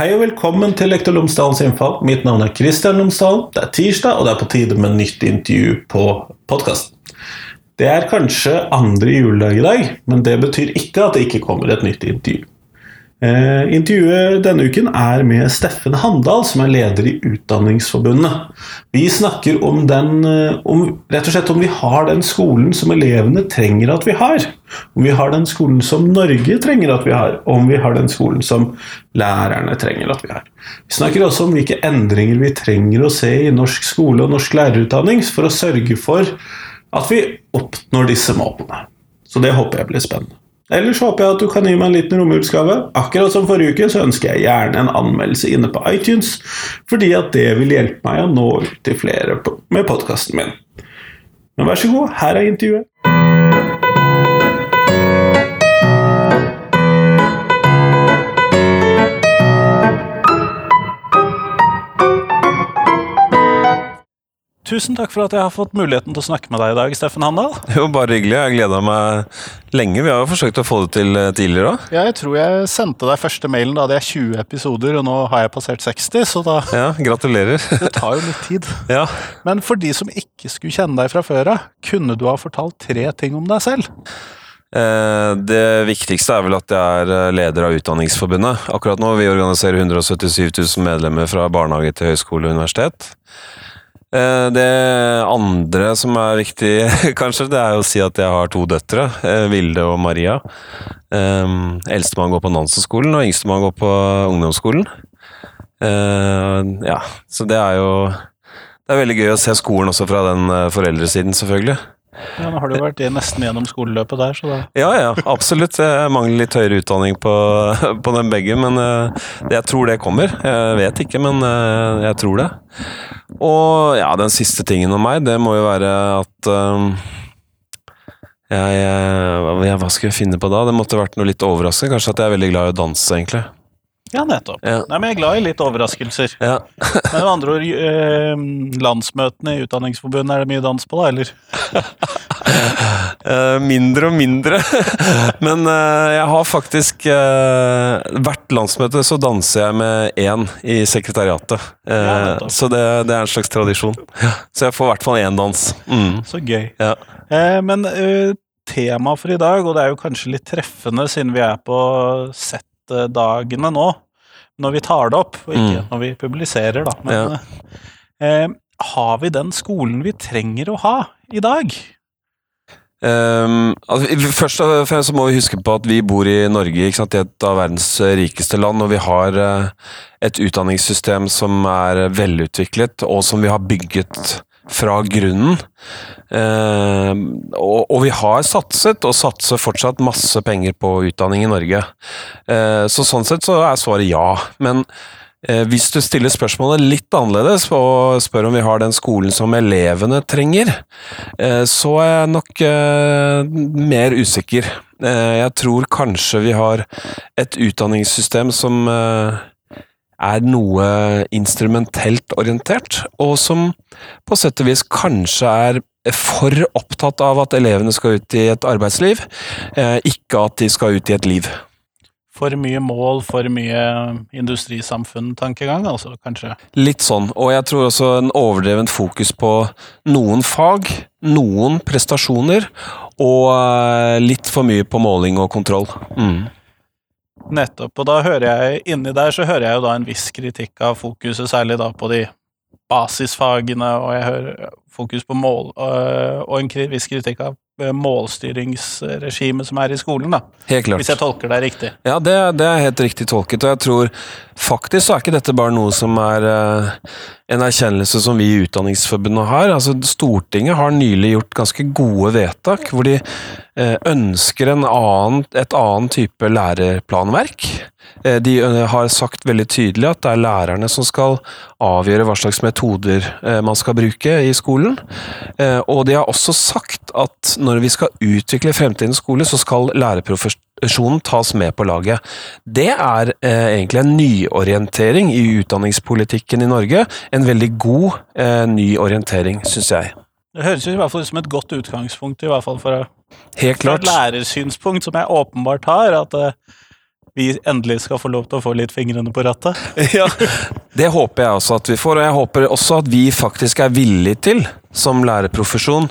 Hei og velkommen til Lektor Lomsdalens innfall. Mitt navn er Kristian Lomsdalen. Det er tirsdag, og det er på tide med nytt intervju på podkasten. Det er kanskje andre juledag i dag, men det betyr ikke at det ikke kommer et nytt intervju. Eh, intervjuet denne uken er med Steffen Handal, som er leder i Utdanningsforbundet. Vi snakker om, den, eh, om, rett og slett om vi har den skolen som elevene trenger at vi har. Om vi har den skolen som Norge trenger at vi har, og om vi har den skolen som lærerne trenger at vi har. Vi snakker også om hvilke endringer vi trenger å se i norsk skole og norsk lærerutdanning for å sørge for at vi oppnår disse målene. Så det håper jeg blir spennende. Ellers håper jeg at du kan gi meg en liten romjulsgave. Akkurat som forrige uke så ønsker jeg gjerne en anmeldelse inne på iTunes, fordi at det vil hjelpe meg å nå ut til flere med podkasten min. Men vær så god, her er intervjuet. Tusen takk for at jeg har fått muligheten til å snakke med deg i dag, Steffen Handal. Jo, Bare hyggelig. Jeg gleda meg lenge. Vi har jo forsøkt å få det til eh, tidligere òg. Ja, jeg tror jeg sendte deg første mailen da det er 20 episoder, og nå har jeg passert 60, så da Ja, gratulerer. Det tar jo litt tid. Ja. Men for de som ikke skulle kjenne deg fra før av, kunne du ha fortalt tre ting om deg selv? Eh, det viktigste er vel at jeg er eh, leder av Utdanningsforbundet. Akkurat nå vi organiserer 177 000 medlemmer fra barnehage til høyskole og universitet. Eh, det andre som er viktig, kanskje, det er å si at jeg har to døtre. Eh, Vilde og Maria. Um, Eldstemann går på Nansenskolen, og yngstemann går på ungdomsskolen. ja, så det er jo Det er veldig gøy å se skolen også fra den foreldresiden, selvfølgelig. Ja, Nå har du vært nesten gjennom skoleløpet der, så da Ja, ja, absolutt. Jeg mangler litt høyere utdanning på, på dem begge, men jeg tror det kommer. Jeg vet ikke, men jeg tror det. Og ja, den siste tingen om meg, det må jo være at um, jeg, jeg, Hva skal jeg finne på da? Det måtte vært noe litt overraskende. Kanskje at jeg er veldig glad i å danse, egentlig. Ja, nettopp. Ja. Nei, men Jeg er glad i litt overraskelser. Ja. men med andre ord, eh, landsmøtene i Utdanningsforbundet, er det mye dans på da, eller? uh, mindre og mindre. men eh, jeg har faktisk uh, Hvert landsmøte så danser jeg med én i sekretariatet. Ja, så det, det, er en slags tradisjon. Så jeg får i hvert fall én dans. Mm. Så gøy. Ja. men tema for i dag, og det er jo kanskje litt treffende siden vi er på sett dagene nå, når vi tar det opp, og ikke mm. når vi publiserer, da. Men ja. eh, har vi den skolen vi trenger å ha i dag? Um, altså, først og fremst så må vi huske på at vi bor i Norge, i et av verdens rikeste land, og vi har uh, et utdanningssystem som er velutviklet, og som vi har bygget fra grunnen. Eh, og, og, vi har satset, og satser fortsatt, masse penger på utdanning i Norge. Eh, så sånn sett så er svaret ja. Men eh, hvis du stiller spørsmålet litt annerledes, og spør om vi har den skolen som elevene trenger, eh, så er jeg nok eh, mer usikker. Eh, jeg tror kanskje vi har et utdanningssystem som er noe instrumentelt orientert, og som på sett og vis kanskje er for opptatt av at elevene skal ut i et arbeidsliv, eh, ikke at de skal ut i et liv. For mye mål, for mye industrisamfunn-tankegang, altså, kanskje? Litt sånn, og jeg tror også en overdrevent fokus på noen fag, noen prestasjoner, og eh, litt for mye på måling og kontroll. Mm. Nettopp. Og da hører jeg inni der så hører jeg jo da en viss kritikk av fokuset, særlig da på de basisfagene, og jeg hører fokus på mål, øh, og en viss kritikk av øh, målstyringsregimet som er i skolen, da. Helt klart. Hvis jeg tolker deg riktig? Ja, det, det, er helt riktig tolket, og jeg tror faktisk så er ikke dette bare noe som er uh, en erkjennelse som vi i Utdanningsforbundet har. Altså, Stortinget har nylig gjort ganske gode vedtak hvor de uh, ønsker annen, et annet type lærerplanverk. Uh, de har sagt veldig tydelig at det er lærerne som skal avgjøre hva slags metoder man skal bruke i skolen. Og de har også sagt at når vi skal utvikle fremtidens skole, så skal lærerprofesjonen tas med på laget. Det er eh, egentlig en nyorientering i utdanningspolitikken i Norge. En veldig god nyorientering, ny orientering, syns jeg. Det høres i hvert fall ut som et godt utgangspunkt, i hvert fall for Helt klart. et lærersynspunkt som jeg åpenbart har. at eh, vi endelig skal få lov til å få litt fingrene på rattet. ja, det håper jeg også at vi får, og jeg håper også at vi faktisk er villige til, som lærerprofesjon,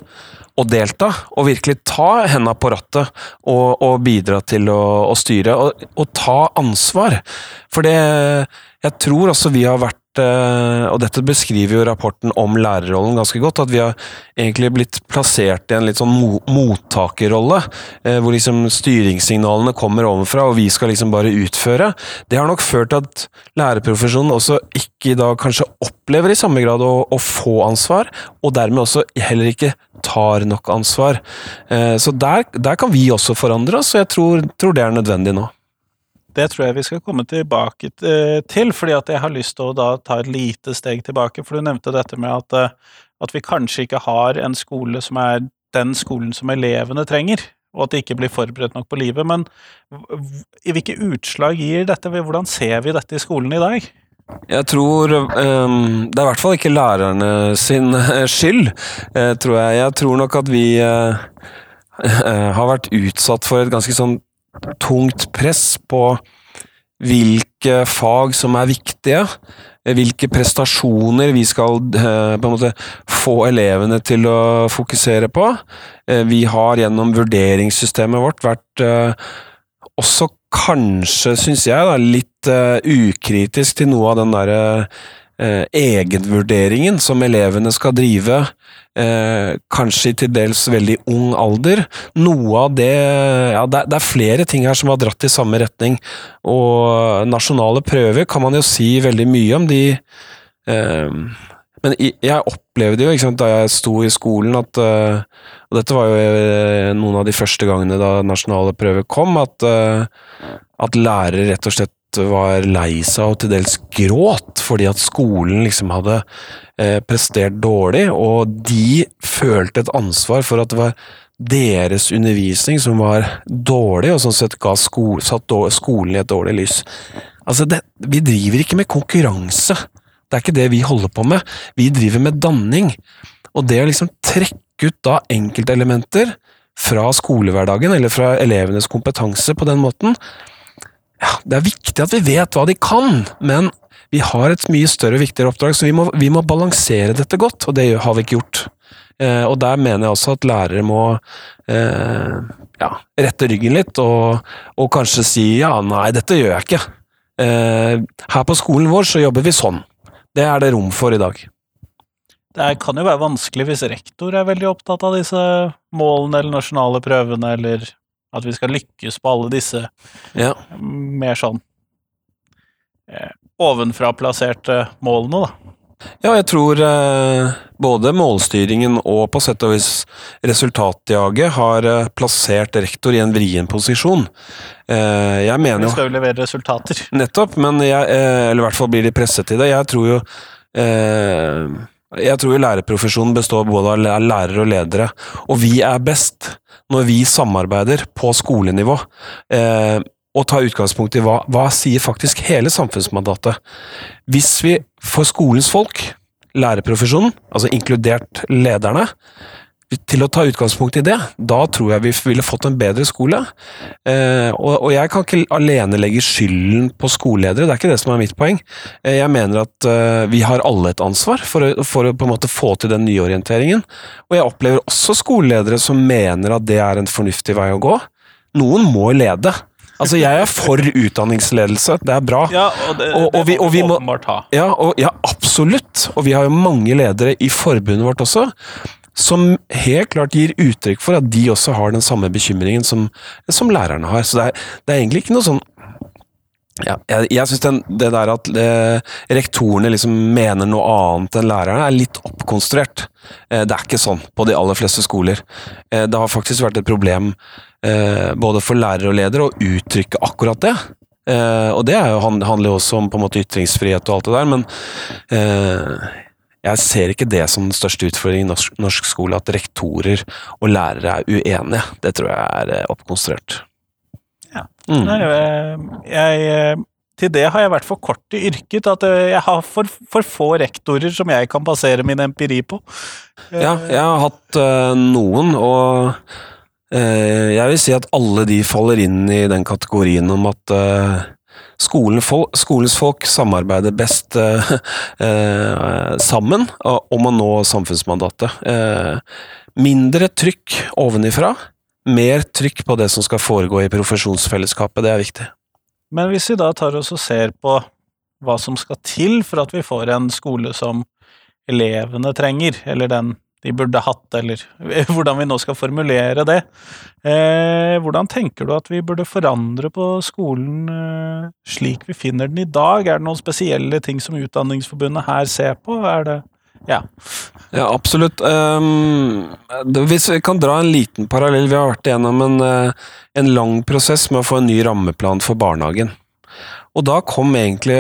å delta og virkelig ta henda på rattet og, og bidra til å, å styre, og, og, ta ansvar. For det Jeg tror også vi har vært Og dette beskriver jo rapporten om lærerrollen ganske godt, at vi har egentlig blitt plassert i en litt sånn mottakerrolle, eh, hvor liksom styringssignalene kommer ovenfra, og vi skal liksom bare utføre. Det har nok ført til at lærerprofesjonen også ikke da kanskje opplever i samme grad å, å få ansvar, og dermed også heller ikke tar nok ansvar. Eh, så der, der kan vi også forandre oss, og jeg tror, tror det er nødvendig nå. Det tror jeg vi skal komme tilbake eh, til, fordi at jeg har lyst til å da ta et lite steg tilbake. For du nevnte dette med at, eh, at vi kanskje ikke har en skole som er den skolen som elevene trenger, og at de ikke blir forberedt nok på livet. Men i hvilke utslag gir dette? Hvordan ser vi dette i skolen i dag? Jeg tror um, Det er i hvert fall ikke lærerne sin skyld, uh, tror jeg. Jeg tror nok at vi uh, har vært utsatt for et ganske sånn tungt press på hvilke fag som er viktige, hvilke prestasjoner vi skal eh, måte få elevene til å fokusere på. Eh, vi har gjennom vurderingssystemet vårt vært eh, også kanskje, syns jeg, da, litt ukritisk til noe av den derre eh, egenvurderingen som elevene skal drive, eh, kanskje i til dels veldig ung alder. Noe av det Ja, det, er flere ting her som har dratt i samme retning, og nasjonale prøver kan man jo si veldig mye om. De eh, men jeg opplevde jo, sant, da jeg sto i skolen, at uh, Og dette var jo uh, noen av de første gangene da nasjonale prøver kom, at, uh, at lærere rett og slett var lei seg og til dels gråt fordi at skolen liksom hadde eh, prestert dårlig, og de følte et ansvar for at det var deres undervisning som var dårlig, og sånn sett ga sko satt skolen i et dårlig lys. Altså, det, vi driver ikke med konkurranse, det er ikke det vi holder på med, vi driver med danning. Og det å liksom trekke ut da enkeltelementer fra skolehverdagen, eller fra elevenes kompetanse på den måten, ja, det er viktig at vi vet hva de kan, men vi har et mye større og viktigere oppdrag, så vi må, vi må balansere dette godt, og det har vi ikke gjort. Eh, og der mener jeg også at lærere må eh, ja, rette ryggen litt, og, og, kanskje si ja, nei, dette gjør jeg ikke. Eh, her på skolen vår så jobber vi sånn. Det er det rom for i dag. Det kan jo være vanskelig hvis rektor er veldig opptatt av disse målene eller nasjonale prøvene, eller at vi skal lykkes på alle disse ja. mer sånn eh, ovenfra-plasserte målene, da. Ja, jeg tror eh, både målstyringen og på sett og vis resultatjaget har eh, plassert rektor i en vrien posisjon. Eh, jeg mener jo Vi skal jo levere resultater. Nettopp, men jeg, eh, eller i hvert fall blir de presset til det. Jeg tror jo eh, jeg tror lærerprofesjonen består både av lærere og ledere, og vi er best når vi samarbeider på skolenivå. Eh, og tar utgangspunkt i hva, hva sier faktisk hele samfunnsmandatet. Hvis vi får skolens folk, lærerprofesjonen, altså inkludert lederne, til å ta utgangspunkt i det, da tror jeg vi ville fått en bedre skole. Eh, og, jeg kan ikke alene legge skylden på skoleledere, det er ikke det som er mitt poeng. Eh, jeg mener at eh, vi har alle et ansvar for å, for å, på en måte få til den nyorienteringen. Og jeg opplever også skoleledere som mener at det er en fornuftig vei å gå. Noen må lede. Altså, jeg er for utdanningsledelse, det er bra. Ja, og det, og, og vi, og vi må. Ja, ja, absolutt. Og vi har jo mange ledere i forbundet vårt også, som helt klart gir uttrykk for at de også har den samme bekymringen som, som lærerne har. Så det er, det er, egentlig ikke noe sånn ja, jeg, jeg syns det der at eh, rektorene liksom mener noe annet enn lærerne, er litt oppkonstruert. Eh, det er ikke sånn på de aller fleste skoler. Eh, det har faktisk vært et problem eh, både for lærere og ledere å uttrykke akkurat det. Og det jo, handler jo også om på en måte ytringsfrihet og alt det der, men jeg ser ikke det som den største utfordringen i norsk, norsk, skole, at rektorer og lærere er uenige. Det tror jeg er eh, oppkonstruert. Ja. Mm. Nei, jeg, jeg, til det har jeg vært for kort i yrket. At eh, jeg har for, for, få rektorer som jeg kan basere min empiri på. Ja, jeg har hatt uh, noen, og Eh, jeg vil si at alle de faller inn i den kategorien om at eh, skolen, skolens folk samarbeider best eh, eh, sammen om å nå samfunnsmandatet. Eh, mindre trykk ovenifra, mer trykk på det som skal foregå i profesjonsfellesskapet, det er viktig. Men hvis vi da tar oss og ser på hva som skal til for at vi får en skole som elevene trenger, eller den de burde hatt, eller hvordan vi nå skal formulere det. Eh, hvordan tenker du at vi burde forandre på skolen eh, slik vi finner den i dag? Er det noen spesielle ting som Utdanningsforbundet her ser på? Er det ja. ja, absolutt. Um, hvis vi kan dra en liten parallell Vi har vært igjennom en, uh, en lang prosess med å få en ny rammeplan for barnehagen. Og da kom egentlig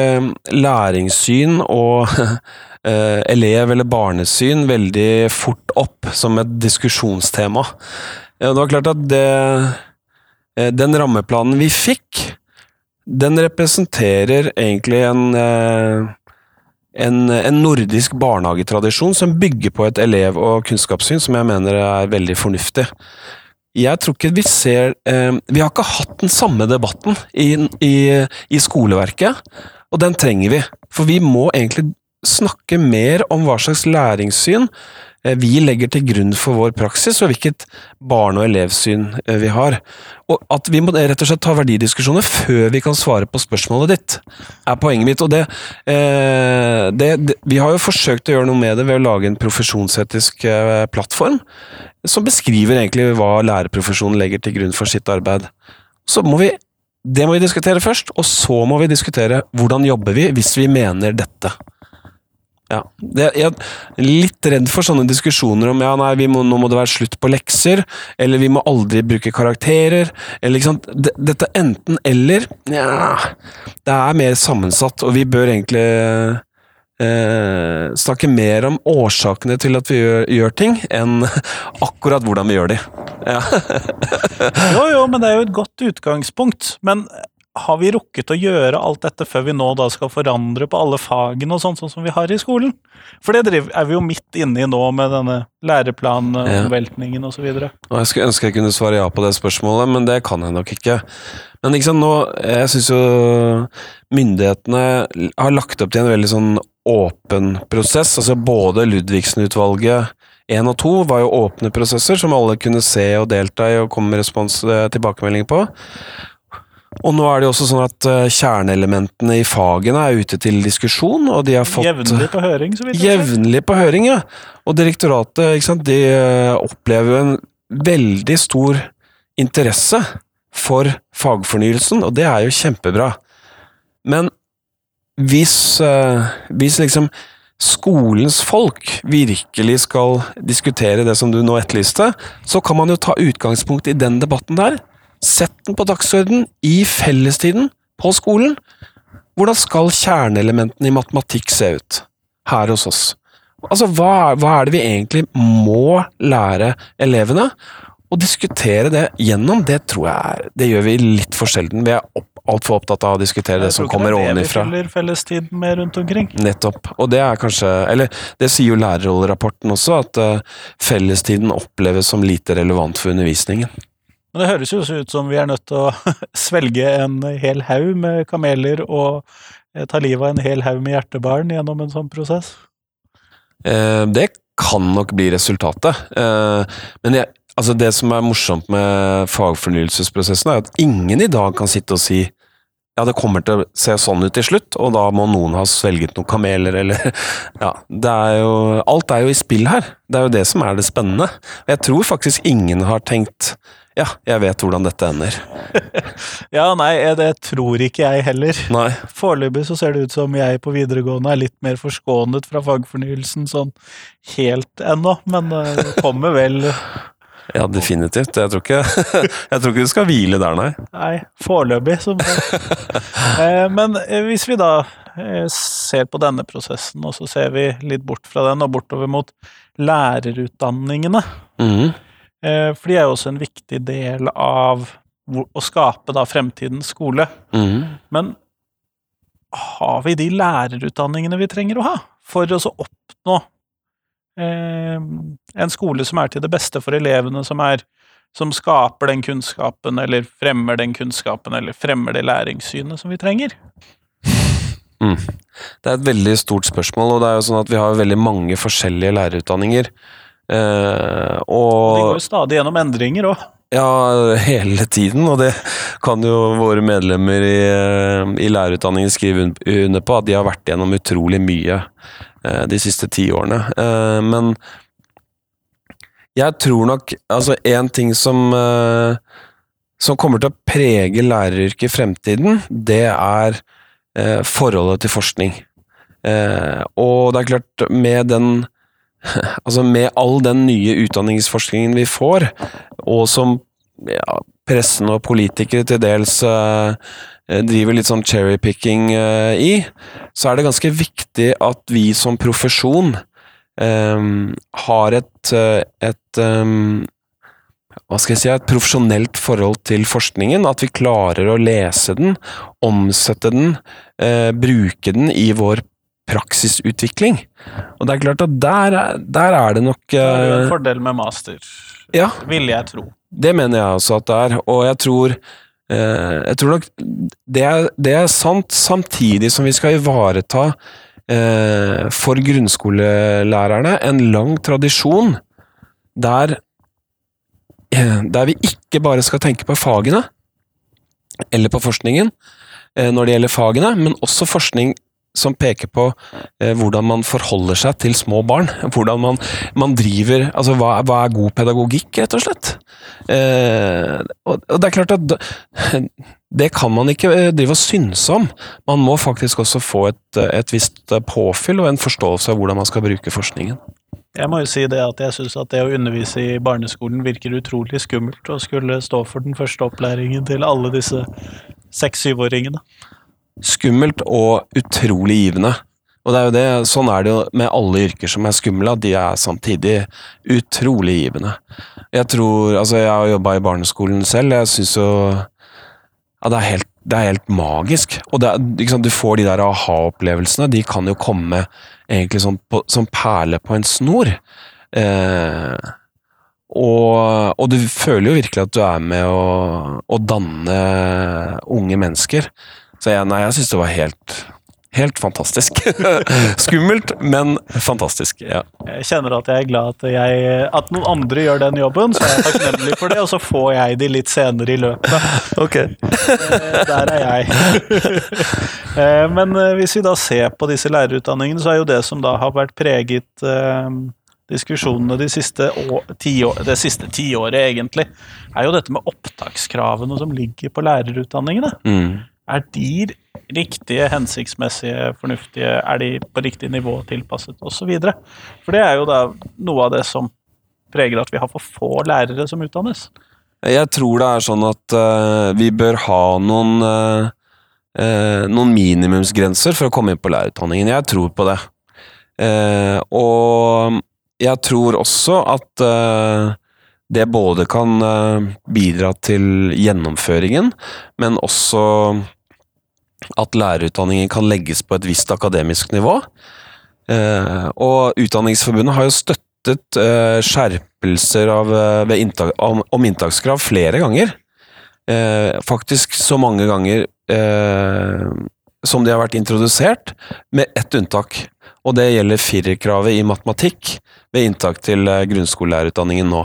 læringssyn og eh, elev- eller barnesyn veldig fort opp som et diskusjonstema. Ja, det var klart at det, eh, den rammeplanen vi fikk, den representerer egentlig en, eh, en, en nordisk barnehagetradisjon som bygger på et elev- og kunnskapssyn som jeg mener er veldig fornuftig. Jeg tror ikke vi ser eh, Vi har ikke hatt den samme debatten i, i, i, skoleverket, og den trenger vi. For vi må egentlig snakke mer om hva slags læringssyn vi legger til grunn for vår praksis, og hvilket barne- og elevsyn eh, vi har. Og At vi må rett og slett ta verdidiskusjoner før vi kan svare på spørsmålet ditt, er poenget mitt. og det, eh, det, det, Vi har jo forsøkt å gjøre noe med det ved å lage en profesjonsetisk plattform, som beskriver egentlig hva lærerprofesjonen legger til grunn for sitt arbeid. Så må vi det må vi diskutere først, og så må vi diskutere hvordan jobber vi hvis vi mener dette. Ja. Jeg er litt redd for sånne diskusjoner om ja, nei, må, nå må det være slutt på lekser, eller vi må aldri bruke karakterer, eller ikke sant. Dette enten-eller, ja Det er mer sammensatt, og vi bør egentlig eh, snakke mer om årsakene til at vi gjør, gjør ting, enn akkurat hvordan vi gjør de. Ja. jo, jo, men det er jo et godt utgangspunkt. Men har vi rukket å gjøre alt dette før vi nå da skal forandre på alle fagene og sånn, sånn som vi har i skolen? For det er vi jo midt inne i nå med denne læreplanomveltningen ja. osv. Jeg skulle ønske jeg kunne svare ja på det spørsmålet, men det kan jeg nok ikke. Men sant, nå, jeg syns jo myndighetene har lagt opp til en veldig sånn åpen prosess. altså Både Ludvigsen-utvalget 1 og 2 var jo åpne prosesser som alle kunne se og delta i og komme med respons tilbakemeldinger tilbakemelding på. Og nå er det jo også sånn at uh, kjerneelementene i fagene er ute til diskusjon, og de har fått Jevnlig på høring, så vidt jeg Jevnlig på høring, ja. Og direktoratet, sant, de uh, opplever jo en veldig stor interesse for fagfornyelsen, og det er jo kjempebra. Men hvis, uh, hvis liksom skolens folk virkelig skal diskutere det som du nå etterlyste, så kan man jo ta utgangspunkt i den debatten der Sett den på dagsorden i fellestiden på skolen. Hvordan skal kjerneelementene i matematikk se ut her hos oss? Altså, hva, hva er det vi egentlig må lære elevene? Å diskutere det gjennom, det tror jeg det gjør vi litt for sjelden. Vi er opp, altfor opptatt av å diskutere det som kommer ovenifra. Jeg tror ikke det er det vi fyller fellestiden med rundt omkring. Nettopp. Og det er kanskje Eller det sier jo lærerrollerapporten også, at uh, fellestiden oppleves som lite relevant for undervisningen. Men det høres jo ut som vi er nødt til å svelge en hel haug med kameler og eh, ta livet av en hel haug med hjertebarn gjennom en sånn prosess? Eh, det kan nok bli resultatet. Eh, men jeg, altså det som er morsomt med fagfornyelsesprosessen, er at ingen i dag kan sitte og si ja, det kommer til å se sånn ut til slutt, og da må noen ha svelget noen kameler, eller Ja, det er jo Alt er jo i spill her. Det er jo det som er det spennende. Jeg tror faktisk ingen har tenkt ja, jeg vet hvordan dette ender. ja, nei, det tror ikke jeg heller. Nei. Foreløpig så ser det ut som jeg på videregående er litt mer forskånet fra fagfornyelsen sånn helt ennå, men eh, det kommer vel Ja, definitivt. Jeg tror ikke, jeg tror ikke du skal hvile der, nei. Nei, foreløpig. Eh, men eh, hvis vi da ser på denne prosessen, og så ser vi litt bort fra den og bortover mot lærerutdanningene. Mm. Eh, for de er jo også en viktig del av å skape da fremtidens skole. Mm. Men har vi de lærerutdanningene vi trenger å ha for å oppnå eh, en skole som er til det beste for elevene, som er som skaper den kunnskapen, eller fremmer den kunnskapen, eller fremmer det læringssynet som vi trenger? Mm. Det er et veldig stort spørsmål, og det er jo sånn at vi har veldig mange forskjellige lærerutdanninger. Eh, De går jo stadig gjennom endringer òg. ja, hele tiden, og det kan jo våre medlemmer i, eh, i lærerutdanningen skrive under på, at de har vært gjennom utrolig mye eh, de siste ti årene. Eh, men jeg tror nok Altså, én ting som som kommer til å prege læreryrket i fremtiden, det er eh, forholdet til forskning. Eh, og det er klart, med den Altså med all den nye utdanningsforskningen vi får, og som ja, pressen og politikere til dels uh, driver litt sånn cherrypicking uh, i, så er det ganske viktig at vi som profesjon um, har et, eh, et um, hva skal jeg si, et profesjonelt forhold til forskningen. At vi klarer å lese den, omsette den, eh, bruke den i vår praksisutvikling. Og det er klart at der, er- der er det nok Det er jo en eh, fordel med master, Ja, vil jeg tro. det mener jeg også at det er, og jeg tror eh, Jeg tror nok det er, det er sant, samtidig som vi skal ivareta eh, for grunnskolelærerne en lang tradisjon der der vi ikke bare skal tenke på fagene, eller på forskningen, når det gjelder fagene, men også forskning som peker på eh, hvordan man forholder seg til små barn. Hvordan man, man driver Altså, hva, hva er god pedagogikk, rett og slett? Eh, og, og det er klart at det kan man ikke eh, drive og synse om. Man må faktisk også få et, et visst eh, påfyll og en forståelse av hvordan man skal bruke forskningen. Jeg må jo si det at jeg syns at det å undervise i barneskolen virker utrolig skummelt, å skulle stå for den første opplæringen til alle disse seks-syvåringene. Skummelt og utrolig givende. Og det er jo det, sånn er det jo med alle yrker som er skumle, at de er samtidig utrolig givende. Jeg tror, altså jeg har jobba i barneskolen selv, jeg syns jo ja, det, er helt, det er helt magisk. Og det sant, du får de der aha-opplevelsene, de kan jo komme egentlig som, på, som perle på en snor. Eh, og, og du føler jo virkelig at du er med å danne unge mennesker. Så jeg, nei, jeg syns det var helt, helt fantastisk. Skummelt, men fantastisk. Ja. Jeg kjenner at jeg er glad at, jeg, at noen andre gjør den jobben, så er jeg takknemlig for det, og så får jeg de litt senere i løpet. Ok. Der er jeg. Eh, Men eh, hvis vi da ser på disse lærerutdanningene, så er jo det som da har vært preget eh, diskusjonene de siste å- tiår- det siste tiåret, egentlig, er jo dette med opptakskravene som ligger på lærerutdanningene. Mm. Er de riktige, hensiktsmessige, fornuftige, er de på riktig nivå tilpasset, osv.? For det er jo da noe av det som preger at vi har for få lærere som utdannes. Jeg tror det er sånn at uh, vi bør ha noen uh, uh, noen minimumsgrenser for å komme inn på lærerutdanningen. Jeg tror på det. Og jeg tror også at det både kan bidra til gjennomføringen, men også at lærerutdanningen kan legges på et visst akademisk nivå. Eh, og Utdanningsforbundet har jo støttet eh, skjerpelser av, eh, inntak, om, inntakskrav flere ganger. Faktisk så mange ganger som de har vært introdusert, med ett unntak. Og det gjelder firerkravet i matematikk ved inntak til grunnskolelærerutdanningen nå.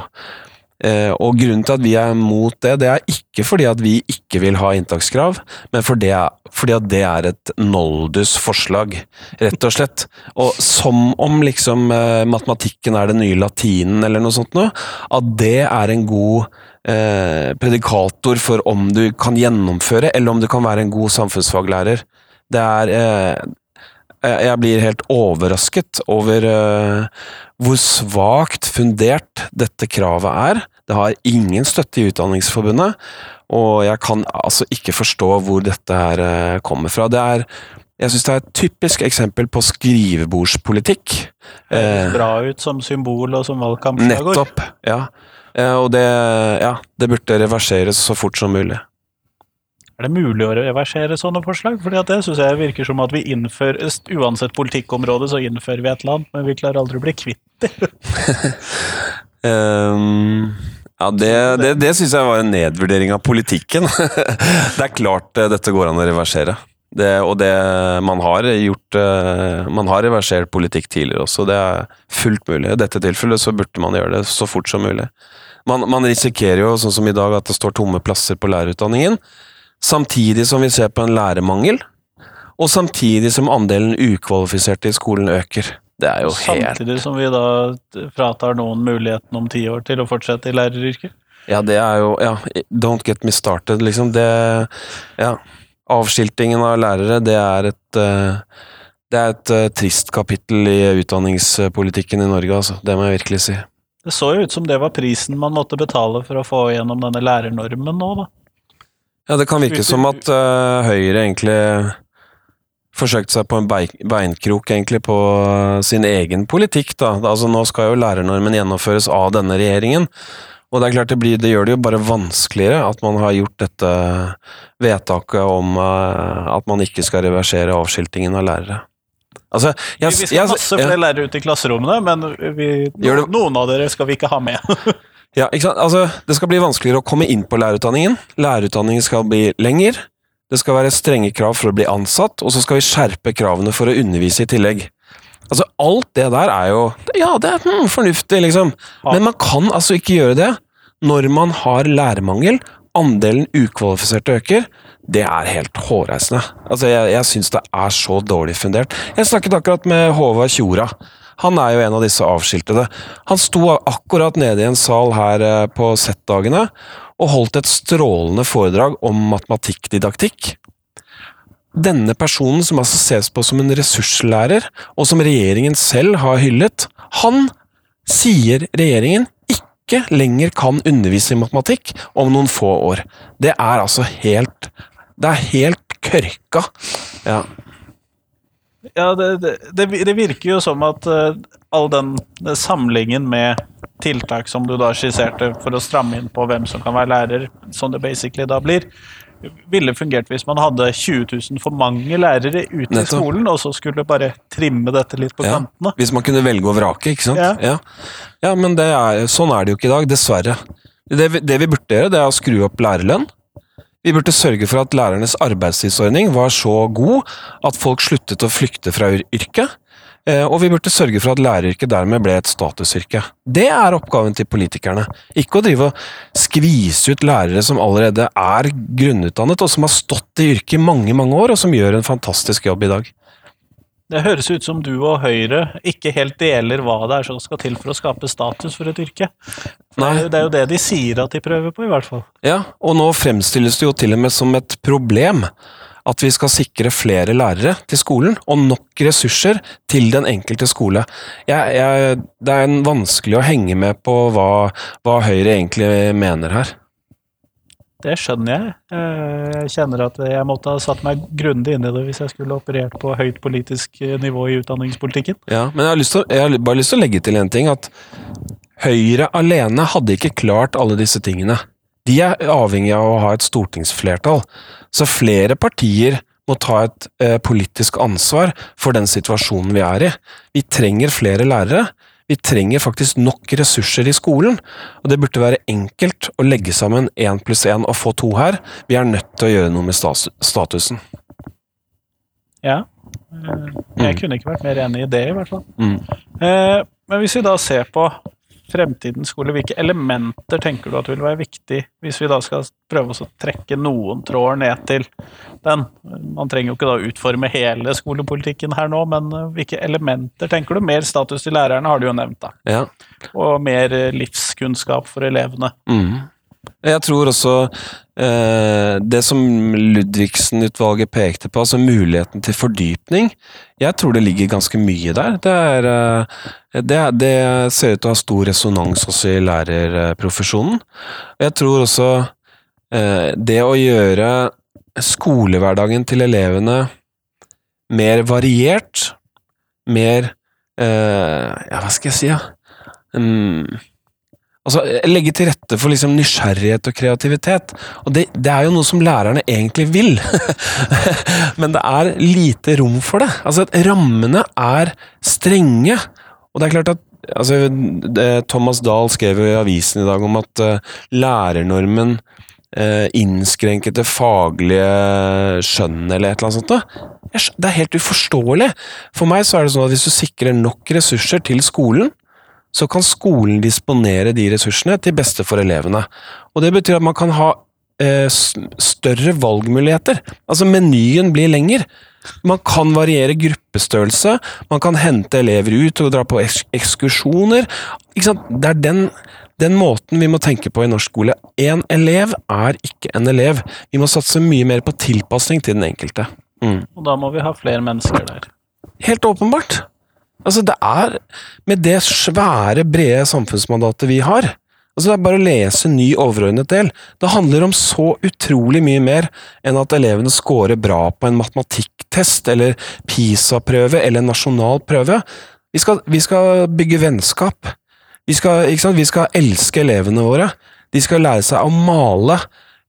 Eh, og grunnen til at vi er mot det, det er ikke fordi at vi ikke vil ha inntakskrav, men for fordi at det er et noldus-forslag, rett og slett. Og som om liksom eh, matematikken er den nye latinen eller noe sånt noe, at det er en god eh, predikator for om du kan gjennomføre, eller om du kan være en god samfunnsfaglærer. Det er eh, jeg jeg blir helt overrasket over eh, hvor svakt fundert dette kravet er. Det har ingen støtte i Utdanningsforbundet, og jeg kan altså ikke forstå hvor dette her eh, kommer fra. Det er, jeg syns det er et typisk eksempel på skrivebordspolitikk. Høres Eh, bra ut som symbol og som valgkampslagord. nettopp, ja. Eh, og det, ja, det burde reverseres så fort som mulig. Er det mulig å reversere sånne forslag? Fordi at det syns jeg virker som at vi innfører Uansett politikkområde, så innfører vi et eller annet, men vi klarer aldri å bli kvitt det. um, Ja, Det, det, det syns jeg var en nedvurdering av politikken. det er klart eh, dette går an å reversere. Det, og det man har gjort eh, Man har reversert politikk tidligere også, det er fullt mulig. I dette tilfellet så burde man gjøre det så fort som mulig. Man, man risikerer jo, sånn som i dag, at det står tomme plasser på lærerutdanningen, samtidig som vi ser på en lærermangel, og samtidig som andelen ukvalifiserte i skolen øker. Det er jo helt Samtidig som vi da fratar noen muligheten om ti år til å fortsette i læreryrket. Ja, det er jo Ja, don't get me started, liksom. Det Ja. Avskiltingen av lærere, det er et eh, Det er et eh, trist kapittel i utdanningspolitikken i Norge, altså. Det må jeg virkelig si. Det så jo ut som det var prisen man måtte betale for å få gjennom denne lærernormen nå, da. Ja, det kan virke som at uh, Høyre egentlig forsøkte seg på en beinkrok egentlig på sin egen politikk. da. Altså Nå skal jo lærernormen gjennomføres av denne regjeringen. Og det er klart det, blir, det gjør det jo bare vanskeligere at man har gjort dette vedtaket om eh, at man ikke skal reversere avskiltingen av lærere. Altså, jeg, vi skal ha masse flere lærere ut i klasserommene, men vi, noen av dere skal vi ikke ha med. Ja, ikke sant? Altså, det skal bli vanskeligere å komme inn på lærerutdanningen. Lærerutdanningen skal bli lenger. Det skal være strenge krav for å bli ansatt, og så skal vi skjerpe kravene for å undervise i tillegg. Altså, alt det der er jo Ja, det er hmm, fornuftig, liksom. Men man kan altså ikke gjøre det når man har lærermangel. Andelen ukvalifiserte øker. Det er helt hårreisende. Altså, jeg, jeg syns det er så dårlig fundert. Jeg snakket akkurat med Håvard Tjora. Han er jo en av disse avskiltede. Han sto akkurat nede i en sal her eh, på Z-dagene og holdt et strålende foredrag om matematikkdidaktikk. Denne personen, som altså ses på som en ressurslærer, og som regjeringen selv har hyllet, han sier regjeringen ikke lenger kan undervise i matematikk om noen få år. Det er altså helt Det er helt kørka. Ja. Ja, det, det, det, virker jo som at uh, all den den samlingen med tiltak som du da skisserte for å stramme inn på hvem som kan være lærer, som det basically da blir, ville fungert hvis man hadde 20 000 for mange lærere ute i Nettopp. skolen, og så skulle bare trimme dette litt på Ja, kantene. hvis man kunne velge og vrake, ikke sant? Ja. Ja, ja men det er, sånn er det jo ikke i dag, dessverre. Det, det vi burde gjøre, det er å skru opp lærerlønn. Vi burde sørge for at lærernes arbeidstidsordning var så god at folk sluttet å flykte fra yrket. Eh, Og vi burde sørge for at læreryrket dermed ble et statusyrke. Det er oppgaven til politikerne. Ikke å drive og skvise ut lærere som allerede er grunnutdannet, og som har stått i yrket i mange, mange år, og som gjør en fantastisk jobb i dag. Det høres ut som du og Høyre ikke helt deler hva det er som skal til for å skape status for et yrke. Nei. Det er jo det de sier at de prøver på, i hvert fall. Ja, og nå fremstilles det jo til og med som et problem at vi skal sikre flere lærere til skolen, og nok ressurser til den enkelte skole. Jeg, jeg, det er en vanskelig å henge med på hva, hva Høyre egentlig mener her. Det skjønner jeg. Eh, Jeg kjenner at jeg måtte ha satt meg grundig inn i det hvis jeg skulle operert på høyt politisk eh, nivå i utdanningspolitikken. Ja, men jeg har, til, jeg har bare lyst til å legge til en ting, at Høyre alene hadde ikke klart alle disse tingene. De er avhengig av å ha et stortingsflertall, så flere partier må ta et eh, politisk ansvar for den situasjonen vi er i. Vi trenger flere lærere. Vi trenger faktisk nok ressurser i skolen, og det burde være enkelt å legge sammen én pluss én og få to her. Vi er nødt til å gjøre noe med statusen. Ja. Eh, Jeg Mm. kunne ikke vært mer enig i det, i hvert fall. Mm. Eh, Men hvis vi da ser på fremtidens skole, hvilke elementer tenker du at vil være viktig hvis vi da skal prøve å trekke noen tråder ned til den? Man trenger jo ikke da utforme hele skolepolitikken her nå, men eh, hvilke elementer tenker du? Mer status til lærerne har du jo nevnt, da. Ja. Og mer eh, livskunnskap for elevene. Mm. Jeg tror også eh, det som Ludvigsen-utvalget pekte på, altså muligheten til fordypning, jeg tror det ligger ganske mye der. Det, er, eh, det, det ser ut til å ha stor resonans også i lærerprofesjonen. Jeg tror også eh, det å gjøre skolehverdagen til elevene mer variert, mer eh, Ja, hva skal jeg si, da? Mm, Altså, Legge til rette for liksom nysgjerrighet og kreativitet. Og det, det er jo noe som lærerne egentlig vil, men det er lite rom for det. Altså, Rammene er strenge, og det er klart at altså, Thomas Dahl skrev jo i avisen i dag om at uh, lærernormen uh, innskrenket det faglige skjønnet eller et eller annet sånt. Da. Det er helt uforståelig. For meg så er det sånn at hvis du sikrer nok ressurser til skolen, så kan skolen disponere de ressursene til beste for elevene. Og det betyr at man kan ha eh, større valgmuligheter. Altså menyen blir lengre. Man kan variere gruppestørrelse, man kan hente elever ut og dra på ekskursjoner. Ikke sant? Det er den, den måten vi må tenke på i norsk skole. En elev er ikke en elev. Vi må satse mye mer på tilpasning til den enkelte. Mm. Og da må vi ha flere mennesker der. Helt åpenbart. Altså, det er Med det svære, brede samfunnsmandatet vi har Altså, Det er bare å lese ny overordnet del. Det handler om så utrolig mye mer enn at elevene scorer bra på en matematikktest eller PISA-prøve eller en nasjonal prøve. Vi skal, vi skal bygge vennskap. Vi skal, vi skal elske elevene våre. De skal lære seg å male.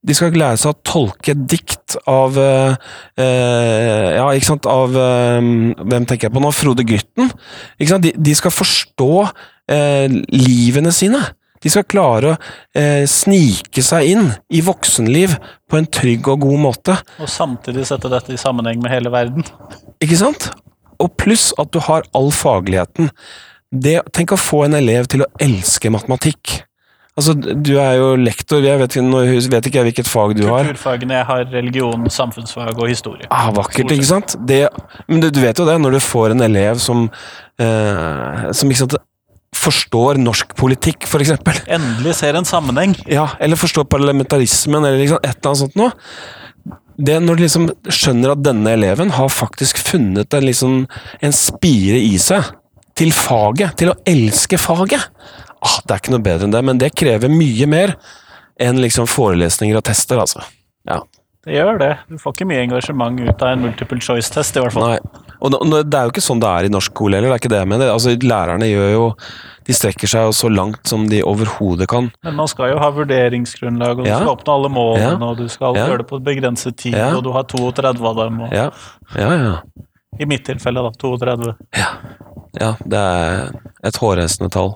De skal lære seg å tolke dikt av eh, eh, Ja, ikke sant, av eh, Hvem tenker jeg på nå? Frode Grytten. Ikke? De, de skal forstå eh, livene sine. De skal klare å eh, snike seg inn i voksenliv på en trygg og god måte. Og samtidig sette dette i sammenheng med hele verden. Ikke sant? Og pluss at du har all fagligheten. Det, tenk å få en elev til å elske matematikk. Altså, du er jo lektor, jeg vet, nå vet ikke jeg hvilket fag du har. Kulturfagene jeg har religion, samfunnsfag og historie. Ah, vakkert, ikke sant? Det, men du, du vet jo det, når du får en elev som, eh, som ikke sant, forstår norsk politikk, eksempel. Endelig ser en sammenheng. Ja, eller forstår parlamentarismen, eller liksom et eller annet sånt noe. Det Når du liksom skjønner at denne eleven har faktisk funnet en, liksom, en spire i seg til faget, til å elske faget. Ah, det er ikke noe bedre enn det, men det krever mye mer enn liksom forelesninger og tester, altså. Ja. Det gjør det. Du får ikke mye engasjement ut av en multiple choice-test, i hvert fall. Nei. Og det er jo ikke sånn det er i norsk skole heller, det er ikke det jeg mener. Altså, lærerne gjør jo De strekker seg jo så langt som de overhodet kan. Men man skal jo ha vurderingsgrunnlag, og du Ja. skal oppnå alle målene, Ja. og du skal Ja. gjøre det på begrenset tid, og du har 32 av dem. Og, Ja, ja, ja. I mitt tilfelle, da. 32. ja det er et hårreisende tall.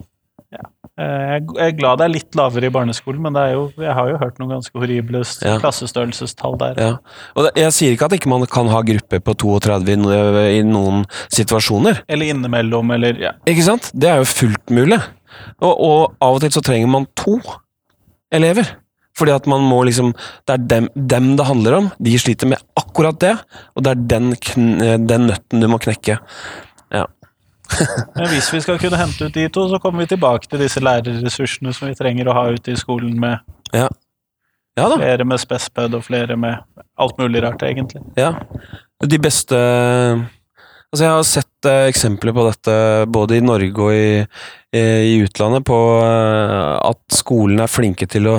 Eh, Jeg er glad det er litt lavere i barneskolen, men det er jo, jeg har jo hørt noen ganske horrible Ja. klassestørrelsestall der. Ja. Og det, jeg sier ikke at ikke man kan ha grupper på 32 i, noen situasjoner. Eller innimellom, eller ja. Ikke sant? Det er jo fullt mulig. Og, og av og til så trenger man to elever. Fordi at man må liksom Det er dem, dem det handler om. De sliter med akkurat det, og det er den, kn den nøtten du må knekke. Men hvis vi skal kunne hente ut de to, så kommer vi tilbake til disse lærerressursene som vi trenger å ha ute i skolen, med Ja. Ja flere med spesped og flere med alt mulig rart, egentlig. Ja. De beste Altså, jeg har sett eh, eksempler på dette både i Norge og i, eh, i utlandet, på eh, at skolen er flinke til å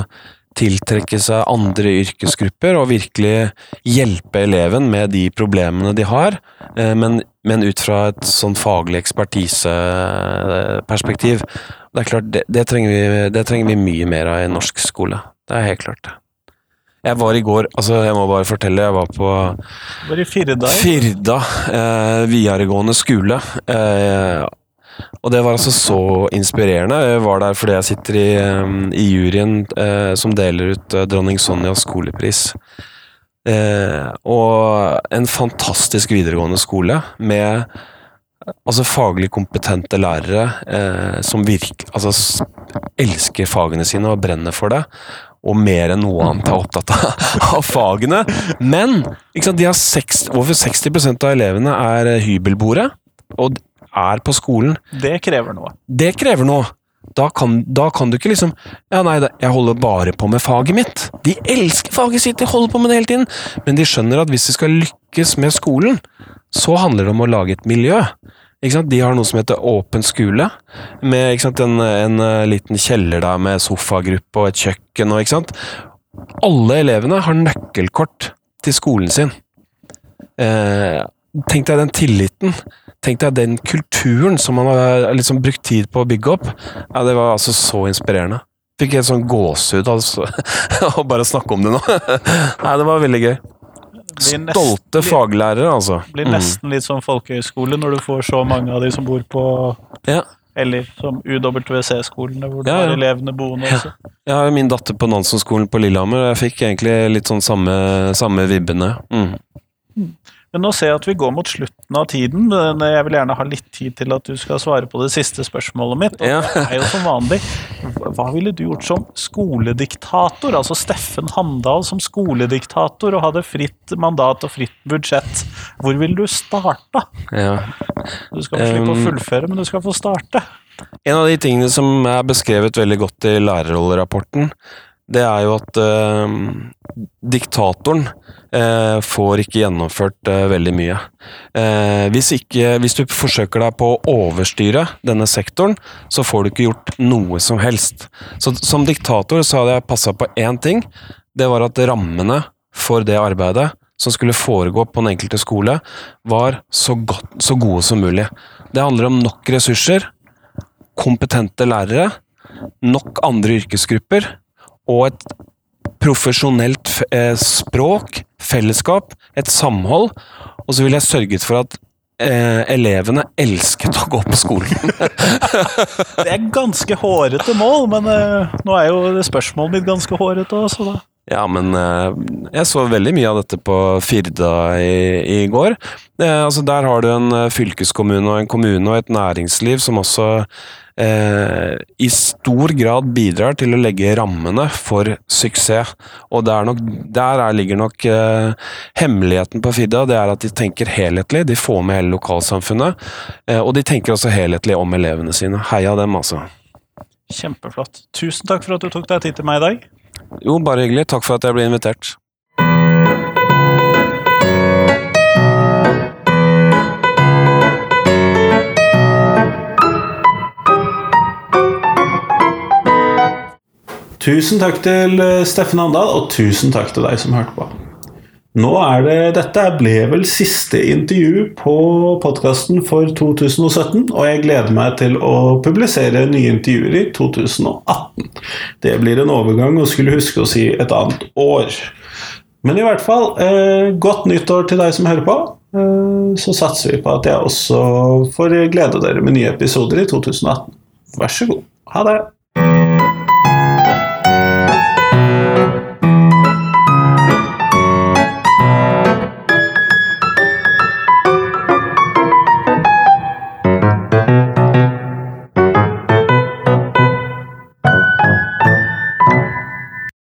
tiltrekke seg andre yrkesgrupper og virkelig hjelpe eleven med de problemene de har, eh, men, men ut fra et sånn faglig ekspertiseperspektiv. Det er klart, det, det, trenger vi, det trenger vi mye mer av i norsk skole. Det er helt klart. Jeg var i går, altså jeg må bare fortelle, jeg var på Var Firda. Firda eh, videregående skole. Eh, og det var altså så inspirerende. Jeg var der fordi jeg sitter i, eh, i juryen eh, som deler ut eh, dronning Sonjas skolepris. Eh, og en fantastisk videregående skole med altså faglig kompetente lærere eh, som virker altså, elsker fagene sine og brenner for det. Og mer enn noe annet er opptatt av, av fagene. Men ikke sant, de har seks, over 60% av elevene er hybelboere og er på skolen. Det krever noe. Det krever noe. Da kan, da kan du ikke liksom Ja, nei, jeg holder bare på med faget mitt. De elsker faget sitt, de holder på med det hele tiden. Men de skjønner at hvis de skal lykkes med skolen, så handler det om å lage et miljø. Ikke sant? De har noe som heter Åpen skole, med en, en eh, liten kjeller der med sofagruppe og et kjøkken. Og, ikke sant? Alle elevene har nøkkelkort til skolen sin. Eh, tenk deg den tilliten. Tenk deg den kulturen som man har liksom brukt tid på å bygge opp. Ja, Det var altså så inspirerende. Fikk helt sånn gåsehud altså, å bare snakke om det nå. Nei, det var veldig gøy. Blir nesten Stolte faglærere, altså. blir Mm. nesten litt som folkehøyskole når du får så mange av de som bor på Ja. Eller som UWC-skolene, hvor du Ja, ja. har elevene boende også. Jeg har min datter på Nansen-skolen på Lillehammer, og jeg fikk egentlig litt sånn samme, samme vibbene. Mm. Men nå ser jeg at vi går mot slutten av tiden, men jeg vil gjerne ha litt tid til at du skal svare på det siste spørsmålet mitt. Og Ja. det er jo som vanlig, hva ville du gjort som skolediktator? Altså Steffen Handal som skolediktator og hadde fritt mandat og fritt budsjett. Hvor ville du starta? Ja. Du skal få slippe å Um, fullføre, men du skal få starte. En av de tingene som er beskrevet veldig godt i lærerrollerapporten, det er jo at eh, diktatoren eh, får ikke gjennomført eh, veldig mye. Eh, hvis, ikke, hvis du forsøker deg på å overstyre denne sektoren, så får du ikke gjort noe som helst. Så som diktator så hadde jeg passa på én ting. Det var at rammene for det arbeidet som skulle foregå på den enkelte skole, var så, godt, så gode som mulig. Det handler om nok ressurser, kompetente lærere, nok andre yrkesgrupper og et profesjonelt eh, språk, fellesskap, et samhold. Og så ville jeg sørget for at eh, elevene elsket å gå på skolen. Det er ganske hårete mål, men eh, nå er jo spørsmålet mitt ganske hårete også, da. Ja, men eh, jeg så veldig mye av dette på Firda i, i går. Eh, altså Der har du en eh, fylkeskommune og en kommune og et næringsliv som også eh, i stor grad bidrar til å legge rammene for suksess. Og nok, der er, ligger nok eh, hemmeligheten på Firda. Det er at de tenker helhetlig. De får med hele lokalsamfunnet. Eh, og de tenker også helhetlig om elevene sine. Heia dem, altså. Kjempeflott. Tusen takk for at du tok deg tid til meg i dag. Jo, bare hyggelig. Takk for at jeg ble invitert. Tusen takk til eh, Steffen Andal, og tusen takk til deg som hørte på. Nå er det, Dette ble vel siste intervju på podkasten for 2017, og jeg gleder meg til å publisere nye intervjuer i 2018. Det blir en overgang å skulle huske å si et annet år. Men i hvert fall, eh, godt nyttår til deg som hører på. Eh, så satser vi på at jeg også får glede dere med nye episoder i 2018. Vær så god. Ha det.